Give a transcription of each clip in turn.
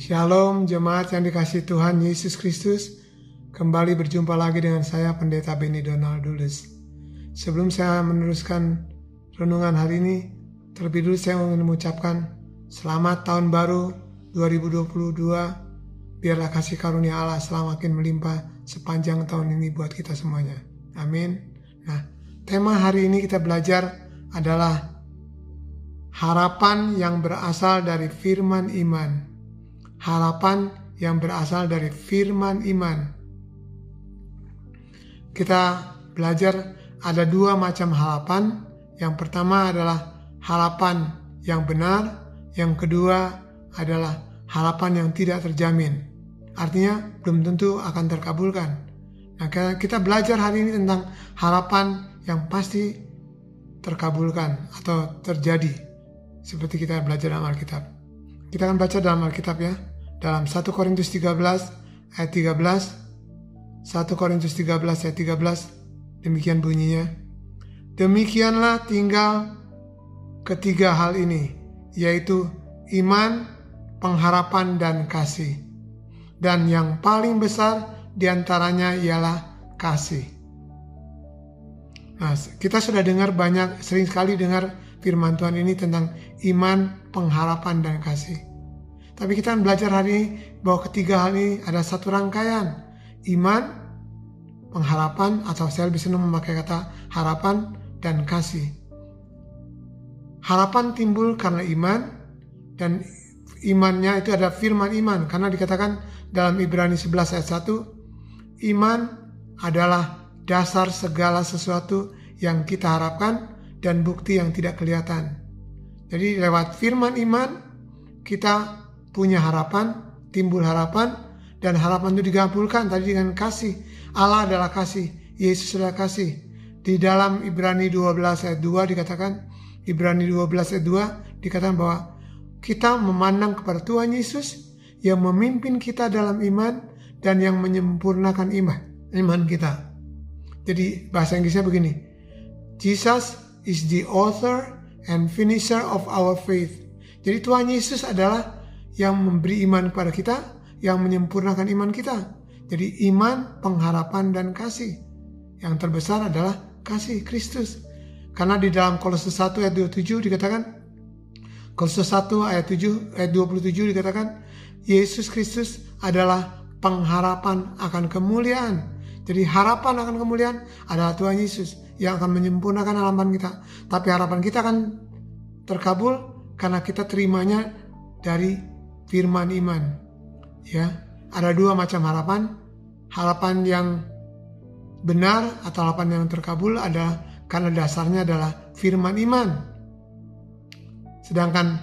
Shalom jemaat yang dikasih Tuhan Yesus Kristus. Kembali berjumpa lagi dengan saya Pendeta Benny Donald Dulus Sebelum saya meneruskan renungan hari ini Terlebih dulu saya ingin mengucapkan Selamat tahun baru 2022 Biarlah kasih karunia Allah selalu melimpah sepanjang tahun ini buat kita semuanya. Amin. Nah tema hari ini kita belajar adalah Harapan yang berasal dari firman iman harapan yang berasal dari firman iman. Kita belajar ada dua macam harapan. Yang pertama adalah harapan yang benar, yang kedua adalah harapan yang tidak terjamin. Artinya belum tentu akan terkabulkan. Nah, kita belajar hari ini tentang harapan yang pasti terkabulkan atau terjadi. Seperti kita belajar dalam Alkitab. Kita akan baca dalam Alkitab ya dalam 1 Korintus 13 ayat 13 1 Korintus 13 ayat 13 demikian bunyinya. Demikianlah tinggal ketiga hal ini yaitu iman pengharapan dan kasih. Dan yang paling besar di antaranya ialah kasih. Nah, kita sudah dengar banyak, sering sekali dengar firman Tuhan ini tentang iman, pengharapan, dan kasih. Tapi kita belajar hari ini bahwa ketiga hal ini ada satu rangkaian. Iman, pengharapan, atau saya lebih senang memakai kata harapan dan kasih. Harapan timbul karena iman, dan imannya itu ada firman iman. Karena dikatakan dalam Ibrani 11 ayat 1, iman adalah dasar segala sesuatu yang kita harapkan dan bukti yang tidak kelihatan. Jadi lewat firman iman, kita punya harapan, timbul harapan, dan harapan itu digabulkan tadi dengan kasih. Allah adalah kasih, Yesus adalah kasih. Di dalam Ibrani 12 ayat 2 dikatakan, Ibrani 12 ayat 2 dikatakan bahwa kita memandang kepada Tuhan Yesus yang memimpin kita dalam iman dan yang menyempurnakan iman iman kita. Jadi bahasa Inggrisnya begini. Jesus is the author and finisher of our faith. Jadi Tuhan Yesus adalah yang memberi iman kepada kita, yang menyempurnakan iman kita. Jadi iman, pengharapan, dan kasih. Yang terbesar adalah kasih Kristus. Karena di dalam Kolose 1 ayat 27 dikatakan, Kolose 1 ayat 7 ayat 27 dikatakan, Yesus Kristus adalah pengharapan akan kemuliaan. Jadi harapan akan kemuliaan adalah Tuhan Yesus yang akan menyempurnakan harapan kita. Tapi harapan kita akan terkabul karena kita terimanya dari firman iman. Ya, ada dua macam harapan. Harapan yang benar atau harapan yang terkabul ada karena dasarnya adalah firman iman. Sedangkan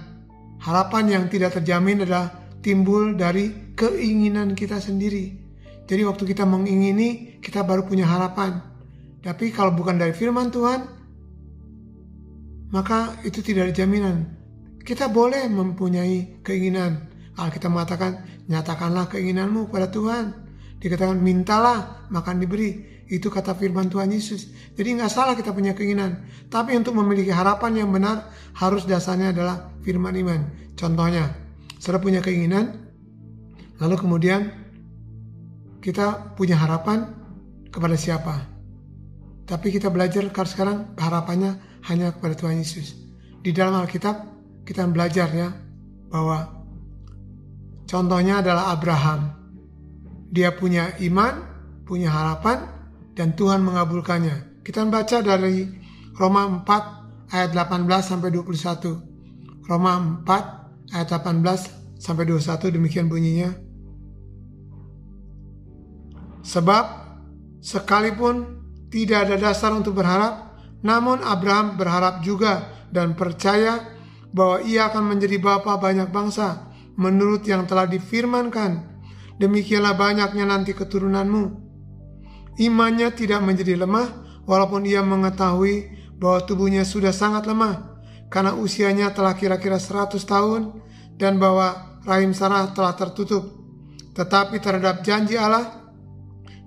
harapan yang tidak terjamin adalah timbul dari keinginan kita sendiri. Jadi waktu kita mengingini, kita baru punya harapan. Tapi kalau bukan dari firman Tuhan, maka itu tidak ada jaminan. Kita boleh mempunyai keinginan, Alkitab mengatakan, nyatakanlah keinginanmu kepada Tuhan. Dikatakan, mintalah, makan diberi. Itu kata firman Tuhan Yesus. Jadi nggak salah kita punya keinginan. Tapi untuk memiliki harapan yang benar, harus dasarnya adalah firman iman. Contohnya, setelah punya keinginan, lalu kemudian kita punya harapan kepada siapa. Tapi kita belajar sekarang harapannya hanya kepada Tuhan Yesus. Di dalam Alkitab kita belajar ya bahwa Contohnya adalah Abraham. Dia punya iman, punya harapan, dan Tuhan mengabulkannya. Kita baca dari Roma 4 ayat 18 sampai 21. Roma 4 ayat 18 sampai 21 demikian bunyinya. Sebab sekalipun tidak ada dasar untuk berharap, namun Abraham berharap juga dan percaya bahwa ia akan menjadi bapa banyak bangsa menurut yang telah difirmankan, demikianlah banyaknya nanti keturunanmu. Imannya tidak menjadi lemah, walaupun ia mengetahui bahwa tubuhnya sudah sangat lemah, karena usianya telah kira-kira 100 tahun, dan bahwa rahim Sarah telah tertutup. Tetapi terhadap janji Allah,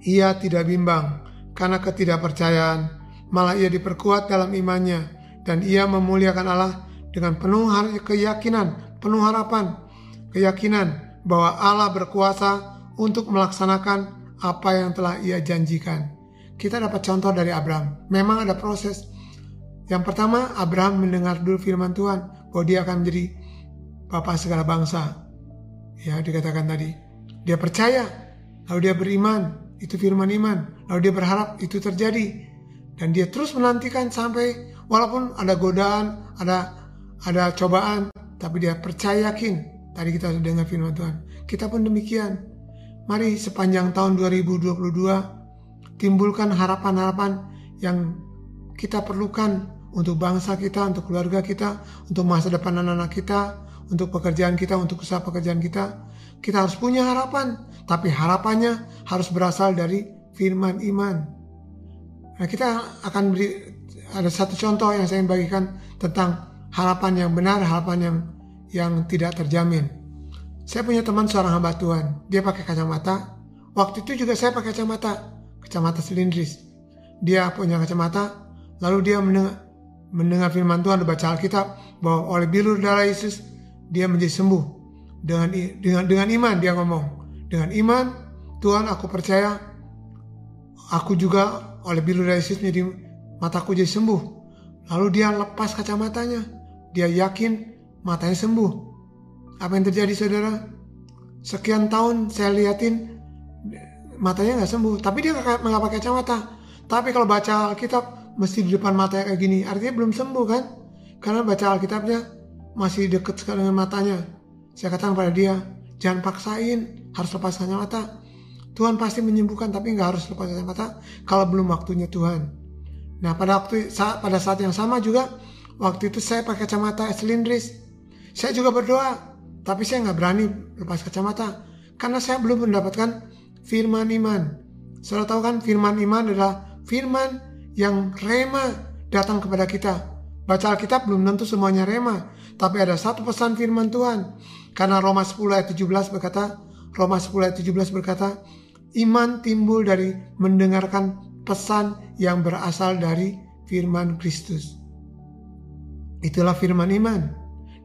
ia tidak bimbang, karena ketidakpercayaan, malah ia diperkuat dalam imannya, dan ia memuliakan Allah dengan penuh keyakinan, penuh harapan, keyakinan bahwa Allah berkuasa untuk melaksanakan apa yang telah ia janjikan. Kita dapat contoh dari Abraham. Memang ada proses. Yang pertama, Abraham mendengar dulu firman Tuhan bahwa dia akan menjadi bapak segala bangsa. Ya, dikatakan tadi. Dia percaya, lalu dia beriman, itu firman iman. Lalu dia berharap itu terjadi. Dan dia terus menantikan sampai walaupun ada godaan, ada ada cobaan, tapi dia percaya yakin. Tadi kita sudah dengar firman Tuhan. Kita pun demikian. Mari sepanjang tahun 2022 timbulkan harapan-harapan yang kita perlukan untuk bangsa kita, untuk keluarga kita, untuk masa depan anak-anak kita, untuk pekerjaan kita, untuk usaha pekerjaan kita. Kita harus punya harapan, tapi harapannya harus berasal dari firman iman. Nah, kita akan beri ada satu contoh yang saya ingin bagikan tentang harapan yang benar, harapan yang yang tidak terjamin. Saya punya teman seorang hamba Tuhan, dia pakai kacamata. Waktu itu juga saya pakai kacamata, kacamata silindris. Dia punya kacamata, lalu dia mendengar, mendengar firman Tuhan, baca Alkitab bahwa oleh bilur darah Yesus dia menjadi sembuh. Dengan dengan dengan iman dia ngomong, dengan iman Tuhan aku percaya aku juga oleh bilur darah Yesus menjadi mataku jadi sembuh. Lalu dia lepas kacamatanya, dia yakin matanya sembuh. Apa yang terjadi saudara? Sekian tahun saya liatin matanya nggak sembuh, tapi dia nggak pakai kacamata. Tapi kalau baca Alkitab mesti di depan matanya kayak gini, artinya belum sembuh kan? Karena baca Alkitabnya masih deket sekali dengan matanya. Saya katakan pada dia, jangan paksain, harus lepas kacamata. Tuhan pasti menyembuhkan, tapi nggak harus lepas kacamata kalau belum waktunya Tuhan. Nah pada waktu saat pada saat yang sama juga waktu itu saya pakai kacamata silindris. Saya juga berdoa, tapi saya nggak berani lepas kacamata karena saya belum mendapatkan firman iman. Saudara tahu kan firman iman adalah firman yang rema datang kepada kita. Baca Alkitab belum tentu semuanya rema, tapi ada satu pesan firman Tuhan. Karena Roma 10 ayat 17 berkata, Roma 10 ayat 17 berkata, iman timbul dari mendengarkan pesan yang berasal dari firman Kristus. Itulah firman iman.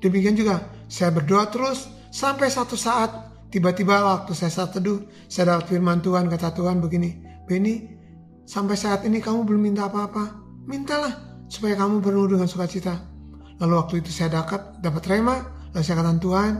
Demikian juga saya berdoa terus sampai satu saat tiba-tiba waktu saya saat teduh saya dapat firman Tuhan kata Tuhan begini Benny sampai saat ini kamu belum minta apa-apa mintalah supaya kamu penuh dengan sukacita. Lalu waktu itu saya dapat dapat rema lalu saya katakan Tuhan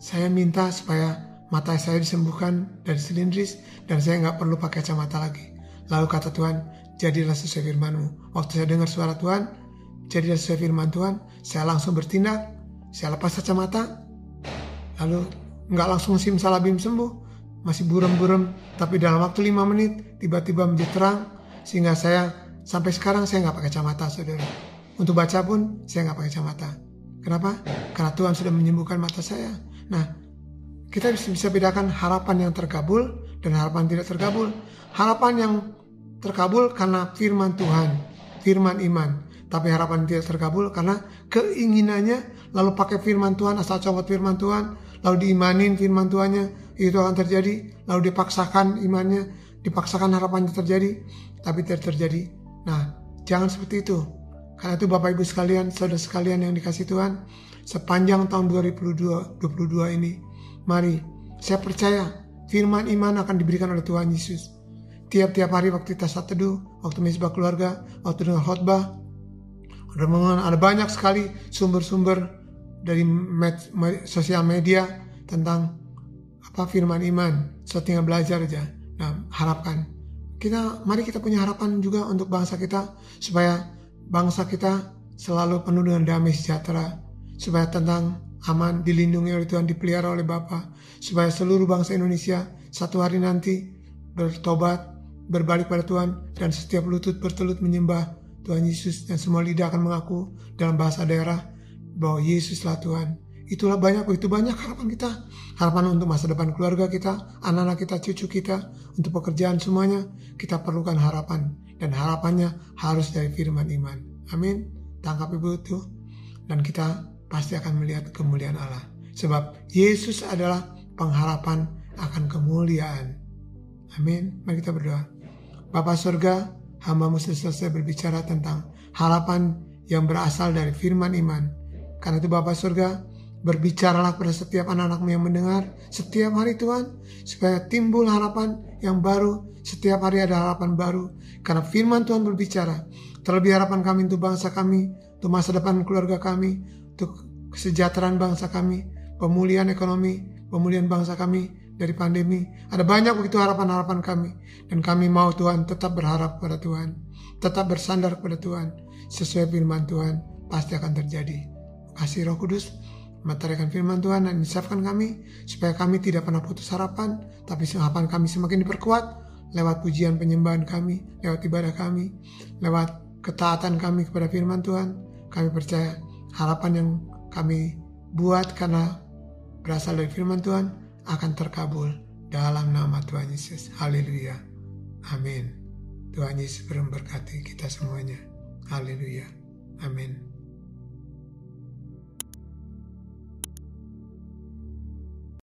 saya minta supaya mata saya disembuhkan dari silindris dan saya nggak perlu pakai kacamata lagi. Lalu kata Tuhan jadilah sesuai firmanmu. Waktu saya dengar suara Tuhan jadilah sesuai firman Tuhan saya langsung bertindak saya lepas kacamata, lalu nggak langsung simsalabim sembuh, masih buram-buram, tapi dalam waktu lima menit tiba-tiba menjadi terang, sehingga saya sampai sekarang saya nggak pakai kacamata, saudara. Untuk baca pun saya nggak pakai kacamata. Kenapa? Karena Tuhan sudah menyembuhkan mata saya. Nah, kita bisa bedakan harapan yang terkabul dan harapan tidak terkabul. Harapan yang terkabul karena firman Tuhan, firman iman. Tapi harapan tidak terkabul karena keinginannya lalu pakai firman Tuhan, asal copot firman Tuhan, lalu diimanin firman Tuhannya, itu akan terjadi. Lalu dipaksakan imannya, dipaksakan harapannya terjadi, tapi tidak terjadi. Nah, jangan seperti itu. Karena itu Bapak Ibu sekalian, saudara sekalian yang dikasih Tuhan, sepanjang tahun 2022 22 ini, mari saya percaya firman iman akan diberikan oleh Tuhan Yesus. Tiap-tiap hari waktu kita saat teduh, waktu mesbah keluarga, waktu dengar khotbah, ada banyak sekali sumber-sumber dari med, med, sosial media tentang apa firman iman. So tinggal belajar aja. Nah, harapkan kita mari kita punya harapan juga untuk bangsa kita supaya bangsa kita selalu penuh dengan damai sejahtera, supaya tentang aman dilindungi oleh Tuhan, dipelihara oleh Bapa, supaya seluruh bangsa Indonesia satu hari nanti bertobat, berbalik pada Tuhan dan setiap lutut bertelut menyembah Tuhan Yesus dan semua lidah akan mengaku dalam bahasa daerah bahwa Yesuslah Tuhan. Itulah banyak, itu banyak harapan kita. Harapan untuk masa depan keluarga kita, anak-anak kita, cucu kita, untuk pekerjaan semuanya. Kita perlukan harapan. Dan harapannya harus dari firman iman. Amin. Tangkap ibu itu. Dan kita pasti akan melihat kemuliaan Allah. Sebab Yesus adalah pengharapan akan kemuliaan. Amin. Mari kita berdoa. Bapak surga, hamba mesti selesai berbicara tentang harapan yang berasal dari firman iman karena itu Bapak surga, Berbicaralah pada setiap anak-anakmu yang mendengar setiap hari Tuhan, supaya timbul harapan yang baru, setiap hari ada harapan baru. Karena firman Tuhan berbicara, terlebih harapan kami untuk bangsa kami, untuk masa depan keluarga kami, untuk kesejahteraan bangsa kami, pemulihan ekonomi, pemulihan bangsa kami dari pandemi. Ada banyak begitu harapan-harapan kami. Dan kami mau Tuhan tetap berharap pada Tuhan. Tetap bersandar kepada Tuhan. Sesuai firman Tuhan pasti akan terjadi. Kasih roh kudus, Materikan firman Tuhan dan insafkan kami supaya kami tidak pernah putus harapan, tapi harapan kami semakin diperkuat lewat pujian penyembahan kami, lewat ibadah kami, lewat ketaatan kami kepada firman Tuhan. Kami percaya harapan yang kami buat karena berasal dari firman Tuhan akan terkabul dalam nama Tuhan Yesus. Haleluya. Amin. Tuhan Yesus berkati kita semuanya. Haleluya. Amin.